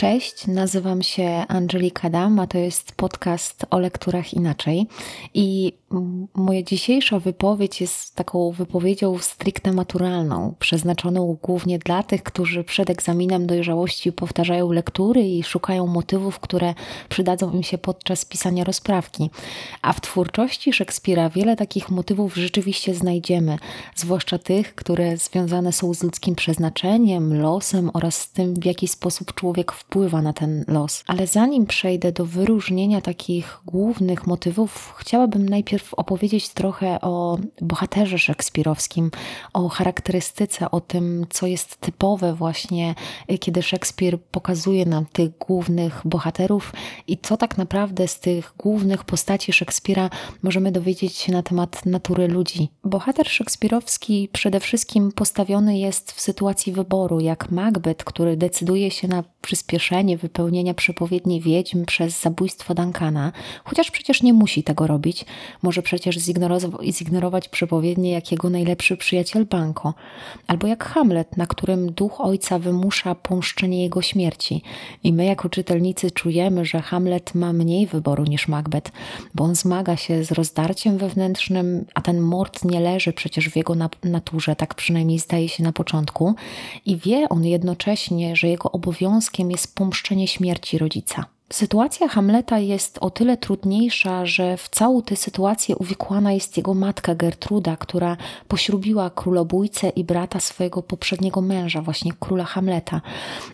Cześć, nazywam się Angelika Dam, a to jest podcast o lekturach inaczej. I moja dzisiejsza wypowiedź jest taką wypowiedzią stricte maturalną, przeznaczoną głównie dla tych, którzy przed egzaminem dojrzałości powtarzają lektury i szukają motywów, które przydadzą im się podczas pisania rozprawki. A w twórczości Szekspira wiele takich motywów rzeczywiście znajdziemy, zwłaszcza tych, które związane są z ludzkim przeznaczeniem, losem oraz tym, w jaki sposób człowiek wpływa na ten los. Ale zanim przejdę do wyróżnienia takich głównych motywów, chciałabym najpierw opowiedzieć trochę o bohaterze szekspirowskim, o charakterystyce, o tym, co jest typowe właśnie, kiedy Szekspir pokazuje nam tych głównych bohaterów i co tak naprawdę z tych głównych postaci Szekspira możemy dowiedzieć się na temat natury ludzi. Bohater szekspirowski przede wszystkim postawiony jest w sytuacji wyboru, jak Macbeth, który decyduje się na przyspieszenie wypełnienia przepowiedni wiedźm przez zabójstwo Duncana, chociaż przecież nie musi tego robić. Może przecież zignorować, zignorować przepowiednie jak jego najlepszy przyjaciel Banco. Albo jak Hamlet, na którym duch ojca wymusza pomszczenie jego śmierci. I my jako czytelnicy czujemy, że Hamlet ma mniej wyboru niż Macbeth, bo on zmaga się z rozdarciem wewnętrznym, a ten mord nie leży przecież w jego naturze, tak przynajmniej zdaje się na początku. I wie on jednocześnie, że jego obowiązkiem jest pomszczenie śmierci rodzica. Sytuacja Hamleta jest o tyle trudniejsza, że w całą tę sytuację uwikłana jest jego matka Gertruda, która poślubiła królobójcę i brata swojego poprzedniego męża, właśnie króla Hamleta.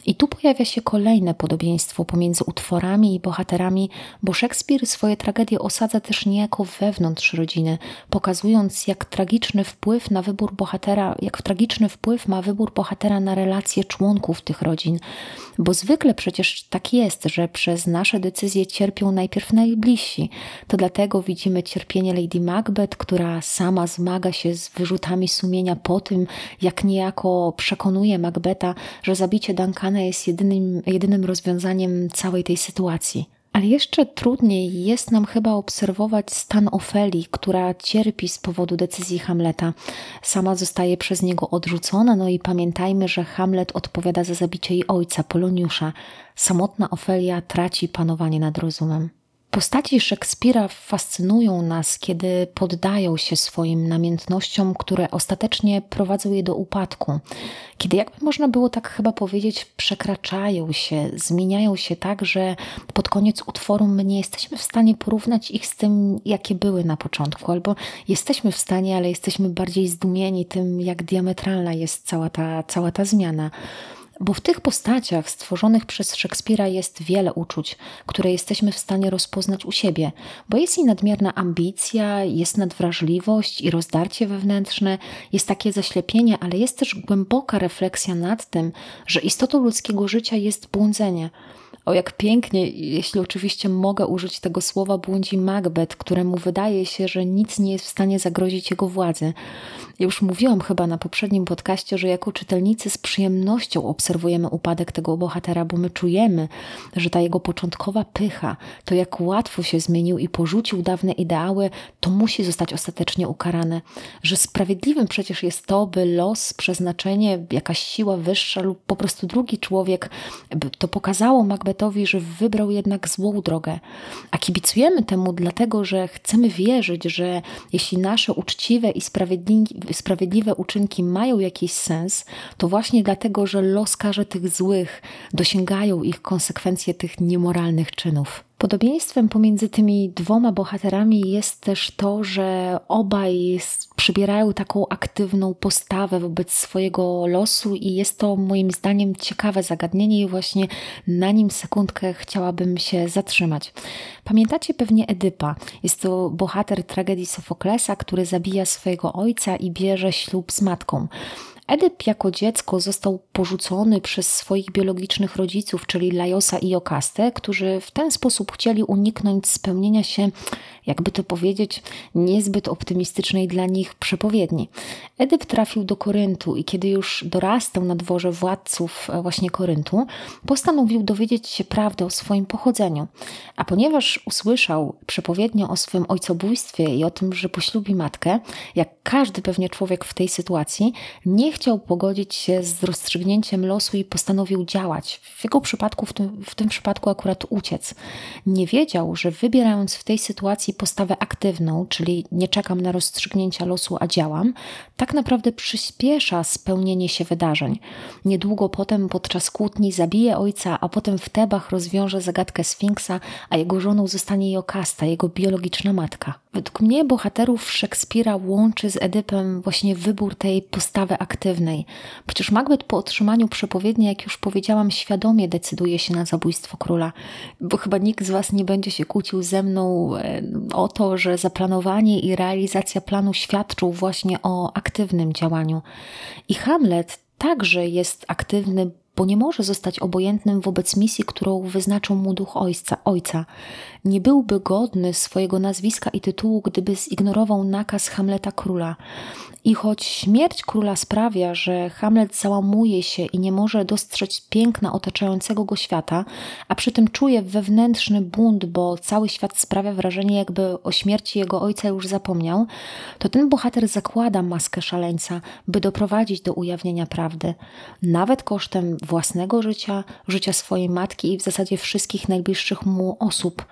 I tu pojawia się kolejne podobieństwo pomiędzy utworami i bohaterami, bo Szekspir swoje tragedie osadza też niejako wewnątrz rodziny, pokazując jak tragiczny wpływ na wybór bohatera, jak tragiczny wpływ ma wybór bohatera na relacje członków tych rodzin. Bo zwykle przecież tak jest, że przez nasze decyzje cierpią najpierw najbliżsi. To dlatego widzimy cierpienie Lady Macbeth, która sama zmaga się z wyrzutami sumienia po tym, jak niejako przekonuje Macbeta, że zabicie Duncana jest jedynym, jedynym rozwiązaniem całej tej sytuacji. Ale jeszcze trudniej jest nam chyba obserwować stan Ofeli, która cierpi z powodu decyzji Hamleta. Sama zostaje przez niego odrzucona, no i pamiętajmy, że Hamlet odpowiada za zabicie jej ojca, Poloniusza. Samotna Ofelia traci panowanie nad rozumem. Postaci Szekspira fascynują nas, kiedy poddają się swoim namiętnościom, które ostatecznie prowadzą je do upadku. Kiedy, jakby można było tak chyba powiedzieć, przekraczają się, zmieniają się tak, że pod koniec utworu my nie jesteśmy w stanie porównać ich z tym, jakie były na początku, albo jesteśmy w stanie, ale jesteśmy bardziej zdumieni tym, jak diametralna jest cała ta, cała ta zmiana. Bo w tych postaciach stworzonych przez Szekspira jest wiele uczuć, które jesteśmy w stanie rozpoznać u siebie, bo jest i nadmierna ambicja, jest nadwrażliwość i rozdarcie wewnętrzne, jest takie zaślepienie, ale jest też głęboka refleksja nad tym, że istotą ludzkiego życia jest błądzenie. O jak pięknie, jeśli oczywiście mogę użyć tego słowa, błądzi Macbeth, któremu wydaje się, że nic nie jest w stanie zagrozić jego władzy. Ja już mówiłam chyba na poprzednim podcaście, że jako czytelnicy z przyjemnością obserwujemy upadek tego bohatera, bo my czujemy, że ta jego początkowa pycha, to jak łatwo się zmienił i porzucił dawne ideały, to musi zostać ostatecznie ukarane. Że sprawiedliwym przecież jest to, by los, przeznaczenie, jakaś siła wyższa lub po prostu drugi człowiek, to pokazało Macbethowi, że wybrał jednak złą drogę. A kibicujemy temu dlatego, że chcemy wierzyć, że jeśli nasze uczciwe i sprawiedliwe uczynki mają jakiś sens, to właśnie dlatego, że los karze tych złych, dosięgają ich konsekwencje tych niemoralnych czynów. Podobieństwem pomiędzy tymi dwoma bohaterami jest też to, że obaj przybierają taką aktywną postawę wobec swojego losu, i jest to moim zdaniem ciekawe zagadnienie, i właśnie na nim sekundkę chciałabym się zatrzymać. Pamiętacie pewnie Edypa. Jest to bohater tragedii Sofoklesa, który zabija swojego ojca i bierze ślub z matką. Edyp jako dziecko został porzucony przez swoich biologicznych rodziców, czyli Lajosa i Jokastę, którzy w ten sposób chcieli uniknąć spełnienia się, jakby to powiedzieć, niezbyt optymistycznej dla nich przepowiedni. Edyp trafił do Koryntu i kiedy już dorastał na dworze władców e, właśnie Koryntu, postanowił dowiedzieć się prawdy o swoim pochodzeniu. A ponieważ usłyszał przepowiednię o swym ojcobójstwie i o tym, że poślubi matkę, jak każdy pewnie człowiek w tej sytuacji, nie chciał pogodzić się z rozstrzygnięciem losu i postanowił działać. W jego przypadku, w tym, w tym przypadku akurat uciec. Nie wiedział, że wybierając w tej sytuacji postawę aktywną, czyli nie czekam na rozstrzygnięcia losu, a działam, tak naprawdę przyspiesza spełnienie się wydarzeń. Niedługo potem podczas kłótni zabije ojca, a potem w Tebach rozwiąże zagadkę Sfinksa, a jego żoną zostanie Jokasta, jego biologiczna matka. Według mnie bohaterów Szekspira łączy z Edypem właśnie wybór tej postawy aktywnej. Przecież Macbeth po otrzymaniu przepowiedni, jak już powiedziałam, świadomie decyduje się na zabójstwo króla, bo chyba nikt z Was nie będzie się kłócił ze mną e, o to, że zaplanowanie i realizacja planu świadczą właśnie o aktywnym działaniu. I Hamlet także jest aktywny, bo nie może zostać obojętnym wobec misji, którą wyznaczył mu duch ojca. ojca. Nie byłby godny swojego nazwiska i tytułu, gdyby zignorował nakaz Hamleta króla. I choć śmierć króla sprawia, że Hamlet załamuje się i nie może dostrzec piękna otaczającego go świata, a przy tym czuje wewnętrzny bunt, bo cały świat sprawia wrażenie, jakby o śmierci jego ojca już zapomniał, to ten bohater zakłada maskę szaleńca, by doprowadzić do ujawnienia prawdy, nawet kosztem własnego życia, życia swojej matki i w zasadzie wszystkich najbliższych mu osób.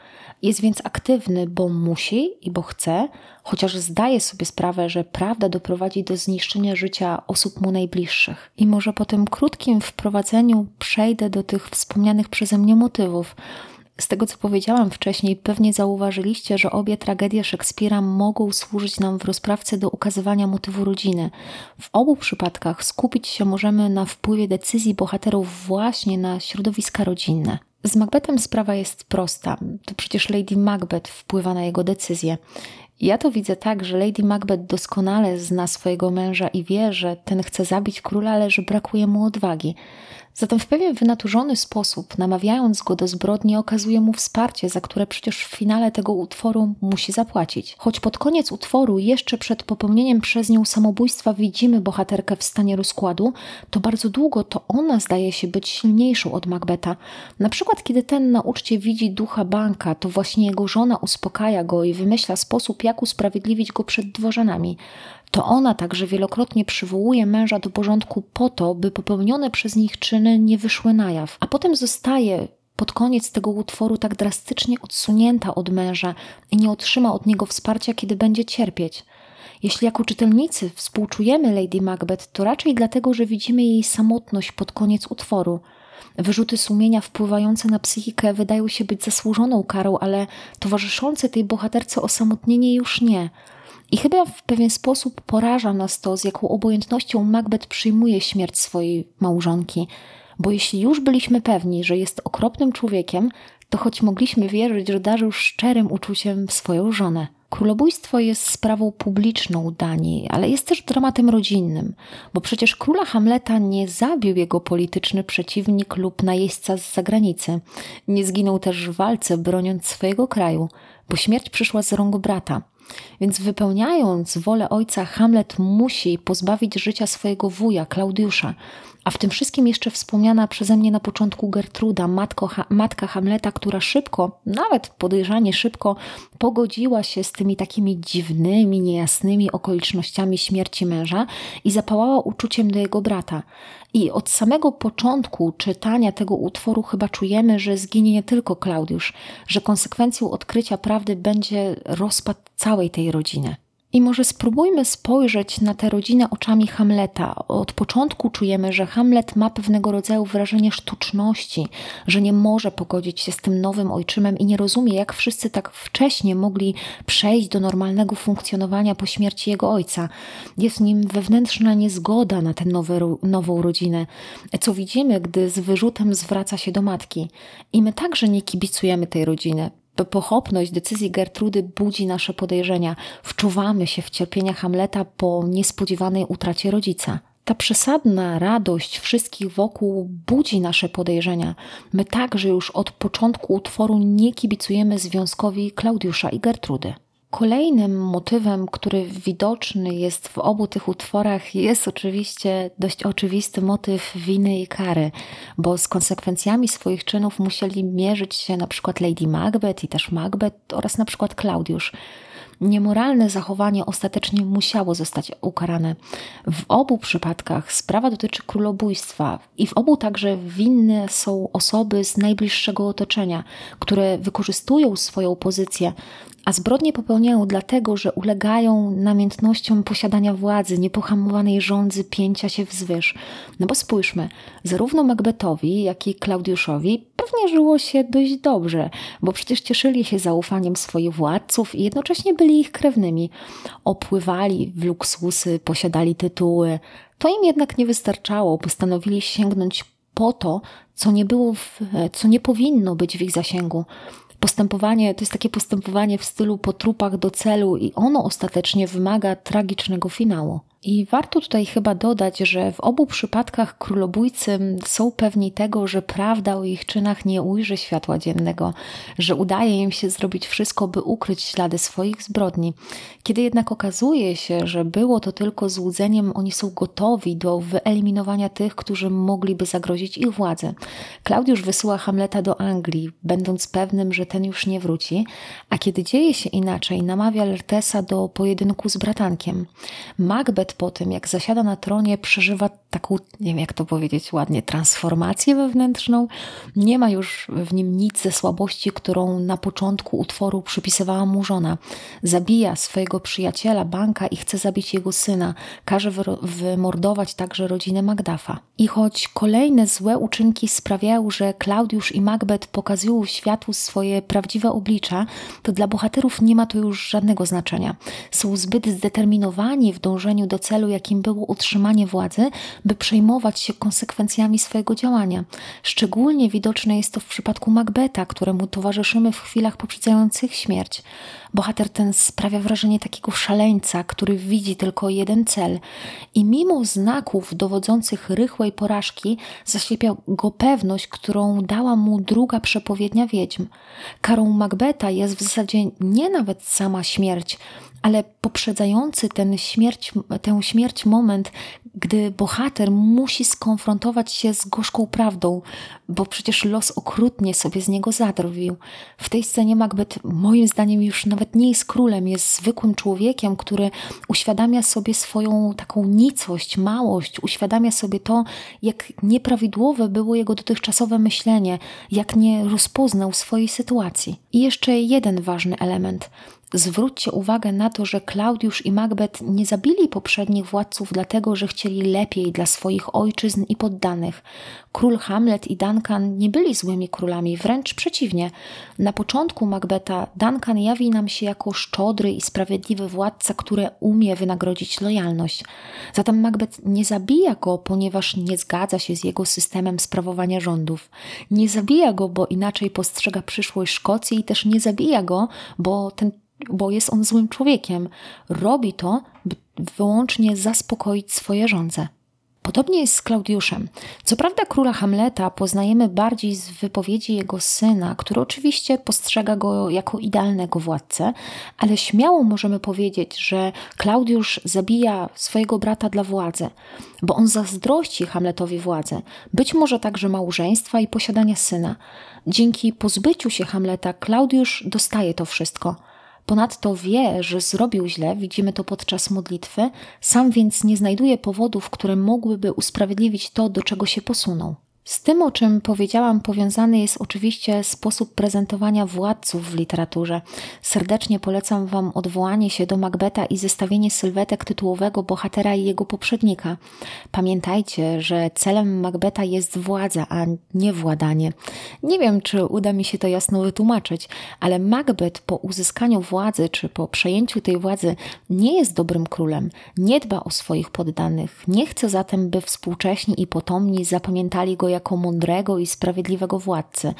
Jest więc aktywny, bo musi i bo chce, chociaż zdaje sobie sprawę, że prawda doprowadzi do zniszczenia życia osób mu najbliższych. I może po tym krótkim wprowadzeniu przejdę do tych wspomnianych przeze mnie motywów. Z tego, co powiedziałam wcześniej, pewnie zauważyliście, że obie tragedie Szekspira mogą służyć nam w rozprawce do ukazywania motywu rodziny. W obu przypadkach skupić się możemy na wpływie decyzji bohaterów właśnie na środowiska rodzinne. Z Macbethem sprawa jest prosta. To przecież Lady Macbeth wpływa na jego decyzje. Ja to widzę tak, że Lady Macbeth doskonale zna swojego męża i wie, że ten chce zabić króla, ale że brakuje mu odwagi. Zatem w pewien wynaturzony sposób, namawiając go do zbrodni, okazuje mu wsparcie, za które przecież w finale tego utworu musi zapłacić. Choć pod koniec utworu, jeszcze przed popełnieniem przez nią samobójstwa, widzimy bohaterkę w stanie rozkładu, to bardzo długo to ona zdaje się być silniejszą od Macbeta. Na przykład, kiedy ten na uczcie widzi ducha banka, to właśnie jego żona uspokaja go i wymyśla sposób, jak usprawiedliwić go przed dworzanami. To ona także wielokrotnie przywołuje męża do porządku po to, by popełnione przez nich czyny nie wyszły na jaw, a potem zostaje pod koniec tego utworu tak drastycznie odsunięta od męża i nie otrzyma od niego wsparcia, kiedy będzie cierpieć. Jeśli jako czytelnicy współczujemy Lady Macbeth, to raczej dlatego, że widzimy jej samotność pod koniec utworu. Wyrzuty sumienia wpływające na psychikę wydają się być zasłużoną karą, ale towarzyszące tej bohaterce osamotnienie już nie – i chyba w pewien sposób poraża nas to, z jaką obojętnością Macbeth przyjmuje śmierć swojej małżonki. Bo jeśli już byliśmy pewni, że jest okropnym człowiekiem, to choć mogliśmy wierzyć, że darzył szczerym uczuciem swoją żonę. Królobójstwo jest sprawą publiczną Danii, ale jest też dramatem rodzinnym, bo przecież króla Hamleta nie zabił jego polityczny przeciwnik lub najeźdźca z zagranicy. Nie zginął też w walce, broniąc swojego kraju, bo śmierć przyszła z rąk brata. Więc wypełniając wolę ojca, Hamlet musi pozbawić życia swojego wuja, Klaudiusza, a w tym wszystkim jeszcze wspomniana przeze mnie na początku Gertruda, matko, ha, matka Hamleta, która szybko, nawet podejrzanie szybko, pogodziła się z tymi takimi dziwnymi, niejasnymi okolicznościami śmierci męża i zapałała uczuciem do jego brata. I od samego początku czytania tego utworu chyba czujemy, że zginie nie tylko Klaudiusz, że konsekwencją odkrycia prawdy będzie rozpad całej tej rodziny. I może spróbujmy spojrzeć na tę rodzinę oczami Hamleta. Od początku czujemy, że Hamlet ma pewnego rodzaju wrażenie sztuczności, że nie może pogodzić się z tym nowym ojczymem i nie rozumie, jak wszyscy tak wcześnie mogli przejść do normalnego funkcjonowania po śmierci jego ojca. Jest w nim wewnętrzna niezgoda na tę nową rodzinę, co widzimy, gdy z wyrzutem zwraca się do matki. I my także nie kibicujemy tej rodziny. Pochopność decyzji Gertrudy budzi nasze podejrzenia. Wczuwamy się w cierpienia Hamleta po niespodziewanej utracie rodzica. Ta przesadna radość wszystkich wokół budzi nasze podejrzenia. My także już od początku utworu nie kibicujemy związkowi Klaudiusza i Gertrudy. Kolejnym motywem, który widoczny jest w obu tych utworach, jest oczywiście dość oczywisty motyw winy i kary, bo z konsekwencjami swoich czynów musieli mierzyć się na przykład Lady Macbeth i też Macbeth oraz na przykład Klaudiusz. niemoralne zachowanie ostatecznie musiało zostać ukarane. W obu przypadkach sprawa dotyczy królobójstwa i w obu także winne są osoby z najbliższego otoczenia, które wykorzystują swoją pozycję a zbrodnie popełniają dlatego, że ulegają namiętnościom posiadania władzy, niepohamowanej rządzy pięcia się wzwyż. No bo spójrzmy, zarówno Macbethowi, jak i Klaudiuszowi pewnie żyło się dość dobrze, bo przecież cieszyli się zaufaniem swoich władców i jednocześnie byli ich krewnymi. Opływali w luksusy, posiadali tytuły. To im jednak nie wystarczało, postanowili sięgnąć po to, co nie było, w, co nie powinno być w ich zasięgu postępowanie to jest takie postępowanie w stylu po trupach do celu i ono ostatecznie wymaga tragicznego finału. I warto tutaj chyba dodać, że w obu przypadkach królobójcy są pewni tego, że prawda o ich czynach nie ujrzy światła dziennego, że udaje im się zrobić wszystko, by ukryć ślady swoich zbrodni. Kiedy jednak okazuje się, że było to tylko złudzeniem, oni są gotowi do wyeliminowania tych, którzy mogliby zagrozić ich władzy. Klaudiusz wysyła Hamleta do Anglii, będąc pewnym, że ten już nie wróci, a kiedy dzieje się inaczej, namawia Lertesa do pojedynku z bratankiem. Macbeth po tym, jak zasiada na tronie, przeżywa taką, nie wiem jak to powiedzieć ładnie, transformację wewnętrzną. Nie ma już w nim nic ze słabości, którą na początku utworu przypisywała mu żona. Zabija swojego przyjaciela, banka i chce zabić jego syna. Każe wymordować także rodzinę Magdafa. I choć kolejne złe uczynki sprawiają, że Klaudiusz i Macbeth pokazują światu swoje prawdziwe oblicza, to dla bohaterów nie ma to już żadnego znaczenia. Są zbyt zdeterminowani w dążeniu do celu, jakim było utrzymanie władzy, by przejmować się konsekwencjami swojego działania. Szczególnie widoczne jest to w przypadku Macbeta, któremu towarzyszymy w chwilach poprzedzających śmierć. Bohater ten sprawia wrażenie takiego szaleńca, który widzi tylko jeden cel i mimo znaków dowodzących rychłej porażki zaślepia go pewność, którą dała mu druga przepowiednia wiedźm. Karą Macbeta jest w zasadzie nie nawet sama śmierć, ale poprzedzający ten śmierć, tę śmierć moment, gdy bohater musi skonfrontować się z gorzką prawdą, bo przecież los okrutnie sobie z niego zadrwił. W tej scenie Macbeth moim zdaniem już nawet nie jest królem, jest zwykłym człowiekiem, który uświadamia sobie swoją taką nicość, małość, uświadamia sobie to, jak nieprawidłowe było jego dotychczasowe myślenie, jak nie rozpoznał swojej sytuacji. I jeszcze jeden ważny element. Zwróćcie uwagę na to, że Klaudiusz i Macbeth nie zabili poprzednich władców dlatego, że chcieli lepiej dla swoich ojczyzn i poddanych. Król Hamlet i Duncan nie byli złymi królami, wręcz przeciwnie. Na początku Macbeta Duncan jawi nam się jako szczodry i sprawiedliwy władca, który umie wynagrodzić lojalność. Zatem Macbeth nie zabija go, ponieważ nie zgadza się z jego systemem sprawowania rządów. Nie zabija go, bo inaczej postrzega przyszłość Szkocji i też nie zabija go, bo ten bo jest on złym człowiekiem. Robi to, by wyłącznie zaspokoić swoje żądze. Podobnie jest z Klaudiuszem. Co prawda króla Hamleta poznajemy bardziej z wypowiedzi jego syna, który oczywiście postrzega go jako idealnego władcę, ale śmiało możemy powiedzieć, że Klaudiusz zabija swojego brata dla władzy, bo on zazdrości Hamletowi władzy, być może także małżeństwa i posiadania syna. Dzięki pozbyciu się Hamleta Klaudiusz dostaje to wszystko – Ponadto wie, że zrobił źle, widzimy to podczas modlitwy, sam więc nie znajduje powodów, które mogłyby usprawiedliwić to, do czego się posunął. Z tym, o czym powiedziałam, powiązany jest oczywiście sposób prezentowania władców w literaturze. Serdecznie polecam Wam odwołanie się do Macbeta i zestawienie sylwetek tytułowego bohatera i jego poprzednika. Pamiętajcie, że celem Macbeta jest władza, a nie władanie. Nie wiem, czy uda mi się to jasno wytłumaczyć, ale Macbeth po uzyskaniu władzy, czy po przejęciu tej władzy, nie jest dobrym królem, nie dba o swoich poddanych, nie chce zatem, by współcześni i potomni zapamiętali go jako mądrego i sprawiedliwego władcę.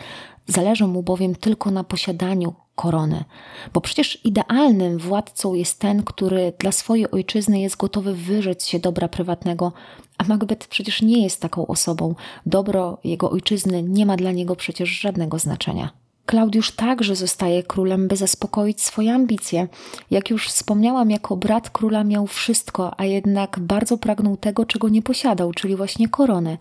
Zależy mu bowiem tylko na posiadaniu korony, bo przecież idealnym władcą jest ten, który dla swojej ojczyzny jest gotowy wyrzec się dobra prywatnego, a Macbeth przecież nie jest taką osobą. Dobro jego ojczyzny nie ma dla niego przecież żadnego znaczenia. Klaudiusz także zostaje królem, by zaspokoić swoje ambicje. Jak już wspomniałam, jako brat króla miał wszystko, a jednak bardzo pragnął tego, czego nie posiadał, czyli właśnie korony.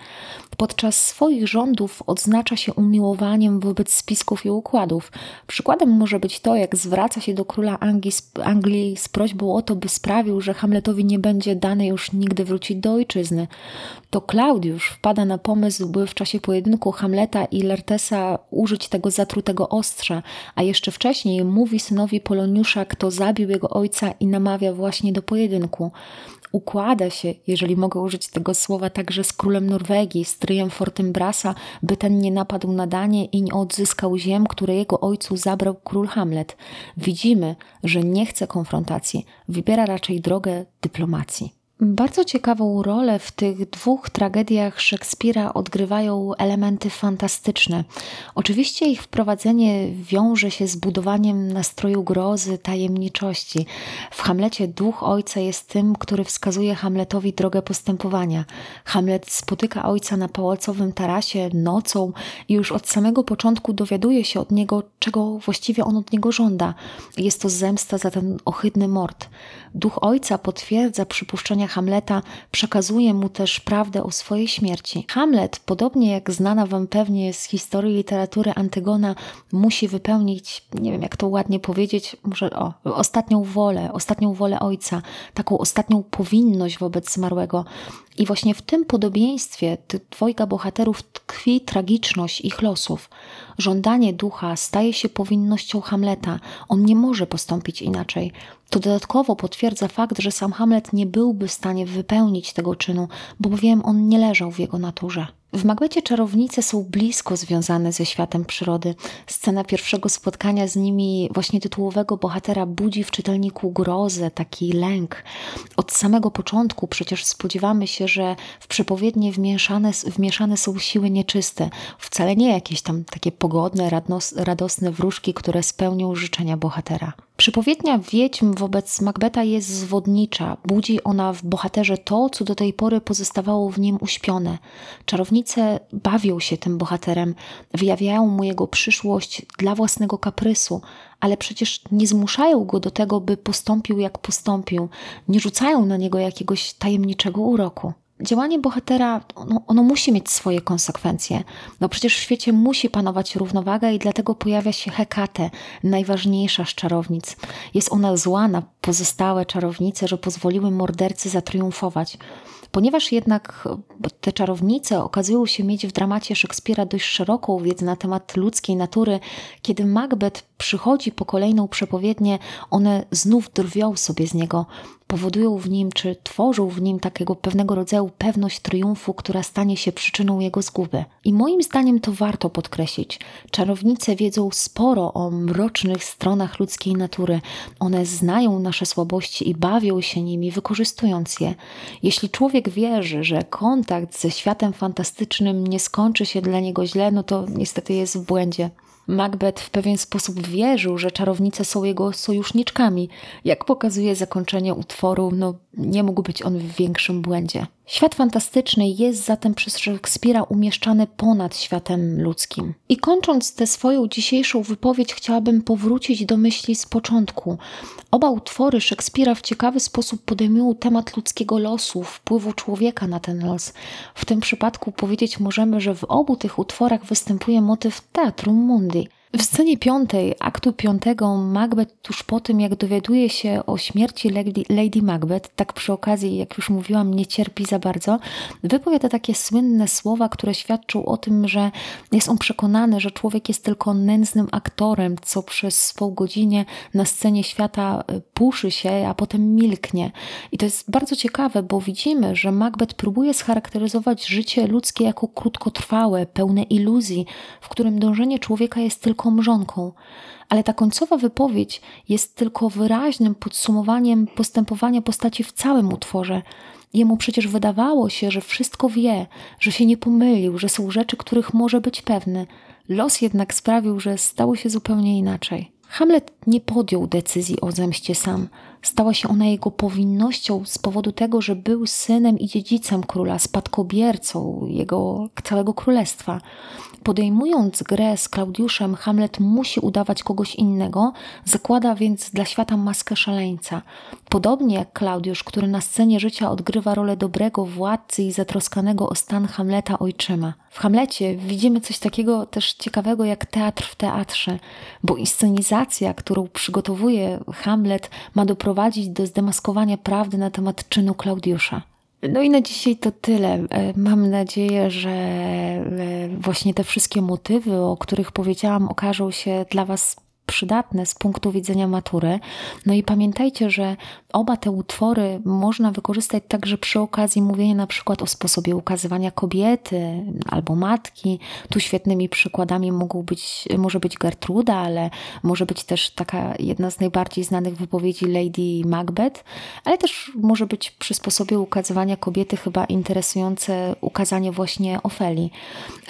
Podczas swoich rządów odznacza się umiłowaniem wobec spisków i układów. Przykładem może być to, jak zwraca się do króla Anglii, Anglii z prośbą o to, by sprawił, że Hamletowi nie będzie dane już nigdy wrócić do ojczyzny. To Klaudiusz wpada na pomysł, by w czasie pojedynku Hamleta i Lertesa użyć tego zatrutego ostrza, a jeszcze wcześniej mówi synowi Poloniusza, kto zabił jego ojca i namawia właśnie do pojedynku układa się, jeżeli mogę użyć tego słowa, także z królem Norwegii, z tryjem Fortinbrasa, by ten nie napadł na Danię i nie odzyskał ziem, które jego ojcu zabrał król Hamlet. Widzimy, że nie chce konfrontacji, wybiera raczej drogę dyplomacji. Bardzo ciekawą rolę w tych dwóch tragediach Szekspira odgrywają elementy fantastyczne. Oczywiście ich wprowadzenie wiąże się z budowaniem nastroju grozy, tajemniczości. W Hamlecie duch ojca jest tym, który wskazuje Hamletowi drogę postępowania. Hamlet spotyka ojca na pałacowym tarasie nocą i już od samego początku dowiaduje się od niego, czego właściwie on od niego żąda. Jest to zemsta za ten ohydny mord. Duch ojca potwierdza przypuszczenia Hamleta, przekazuje mu też prawdę o swojej śmierci. Hamlet, podobnie jak znana wam pewnie z historii literatury Antygona, musi wypełnić, nie wiem jak to ładnie powiedzieć, może o, ostatnią wolę, ostatnią wolę ojca, taką ostatnią powinność wobec zmarłego. I właśnie w tym podobieństwie dwojga bohaterów tkwi tragiczność ich losów. Żądanie ducha staje się powinnością Hamleta. On nie może postąpić inaczej. To dodatkowo potwierdza fakt, że sam Hamlet nie byłby w stanie wypełnić tego czynu, bowiem on nie leżał w jego naturze. W Macbecie czarownice są blisko związane ze światem przyrody. Scena pierwszego spotkania z nimi, właśnie tytułowego bohatera, budzi w czytelniku grozę, taki lęk. Od samego początku przecież spodziewamy się, że w przepowiednie wmieszane, wmieszane są siły nieczyste, wcale nie jakieś tam takie pogodne, radosne wróżki, które spełnią życzenia bohatera. Przypowiednia wiedźm wobec Macbeta jest zwodnicza. Budzi ona w bohaterze to, co do tej pory pozostawało w nim uśpione. Czarownice bawią się tym bohaterem, wyjawiają mu jego przyszłość dla własnego kaprysu, ale przecież nie zmuszają go do tego, by postąpił jak postąpił, nie rzucają na niego jakiegoś tajemniczego uroku działanie bohatera, ono, ono, musi mieć swoje konsekwencje. No przecież w świecie musi panować równowaga i dlatego pojawia się Hekate, najważniejsza z czarownic. Jest ona zła na pozostałe czarownice, że pozwoliły mordercy zatriumfować. Ponieważ jednak te czarownice okazują się mieć w dramacie Szekspira dość szeroką wiedzę na temat ludzkiej natury, kiedy Macbeth przychodzi po kolejną przepowiednię, one znów drwią sobie z niego, powodują w nim, czy tworzą w nim takiego pewnego rodzaju pewność triumfu, która stanie się przyczyną jego zguby. I moim zdaniem to warto podkreślić. Czarownice wiedzą sporo o mrocznych stronach ludzkiej natury. One znają nasze słabości i bawią się nimi, wykorzystując je. Jeśli człowiek wierzy, że kontakt ze światem fantastycznym nie skończy się dla niego źle, no to niestety jest w błędzie. Macbeth w pewien sposób wierzył, że czarownice są jego sojuszniczkami. Jak pokazuje zakończenie utworu, no nie mógł być on w większym błędzie. Świat fantastyczny jest zatem przez Szekspira umieszczany ponad światem ludzkim. I kończąc tę swoją dzisiejszą wypowiedź, chciałabym powrócić do myśli z początku. Oba utwory Szekspira w ciekawy sposób podejmują temat ludzkiego losu, wpływu człowieka na ten los. W tym przypadku powiedzieć możemy, że w obu tych utworach występuje motyw teatrum mundi. W scenie piątej, aktu piątego, Macbeth tuż po tym, jak dowiaduje się o śmierci Lady, Lady Macbeth, tak przy okazji, jak już mówiłam, nie cierpi za bardzo, wypowiada takie słynne słowa, które świadczą o tym, że jest on przekonany, że człowiek jest tylko nędznym aktorem, co przez swą godzinę na scenie świata e, puszy się, a potem milknie. I to jest bardzo ciekawe, bo widzimy, że Macbeth próbuje scharakteryzować życie ludzkie jako krótkotrwałe, pełne iluzji, w którym dążenie człowieka jest tylko wielką mrzonką, ale ta końcowa wypowiedź jest tylko wyraźnym podsumowaniem postępowania postaci w całym utworze. Jemu przecież wydawało się, że wszystko wie, że się nie pomylił, że są rzeczy, których może być pewny. Los jednak sprawił, że stało się zupełnie inaczej. Hamlet nie podjął decyzji o zemście sam. Stała się ona jego powinnością z powodu tego, że był synem i dziedzicem króla, spadkobiercą jego całego królestwa. Podejmując grę z Klaudiuszem, Hamlet musi udawać kogoś innego, zakłada więc dla świata maskę szaleńca. Podobnie jak Klaudiusz, który na scenie życia odgrywa rolę dobrego władcy i zatroskanego o stan Hamleta ojczyma. W Hamlecie widzimy coś takiego też ciekawego jak teatr w teatrze, bo inscenizacja, którą przygotowuje Hamlet, ma doprowadzić do zdemaskowania prawdy na temat czynu Klaudiusza. No i na dzisiaj to tyle. E, mam nadzieję, że e, właśnie te wszystkie motywy, o których powiedziałam, okażą się dla Was przydatne z punktu widzenia matury. No i pamiętajcie, że oba te utwory można wykorzystać także przy okazji mówienia na przykład o sposobie ukazywania kobiety albo matki. Tu świetnymi przykładami mogą być, może być Gertruda, ale może być też taka jedna z najbardziej znanych wypowiedzi Lady Macbeth, ale też może być przy sposobie ukazywania kobiety chyba interesujące ukazanie właśnie Ofeli.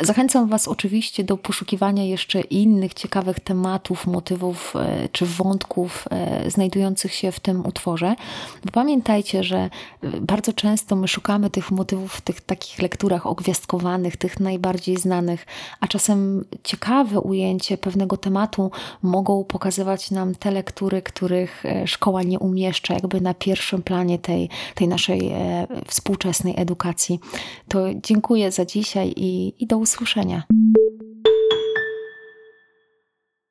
Zachęcam Was oczywiście do poszukiwania jeszcze innych ciekawych tematów, motywów e, czy wątków e, znajdujących się w tym utworze. Pamiętajcie, że e, bardzo często my szukamy tych motywów w tych takich lekturach ogwiazdkowanych, tych najbardziej znanych, a czasem ciekawe ujęcie pewnego tematu mogą pokazywać nam te lektury, których szkoła nie umieszcza jakby na pierwszym planie tej, tej naszej współczesnej edukacji. To dziękuję za dzisiaj i, i do usłyszenia.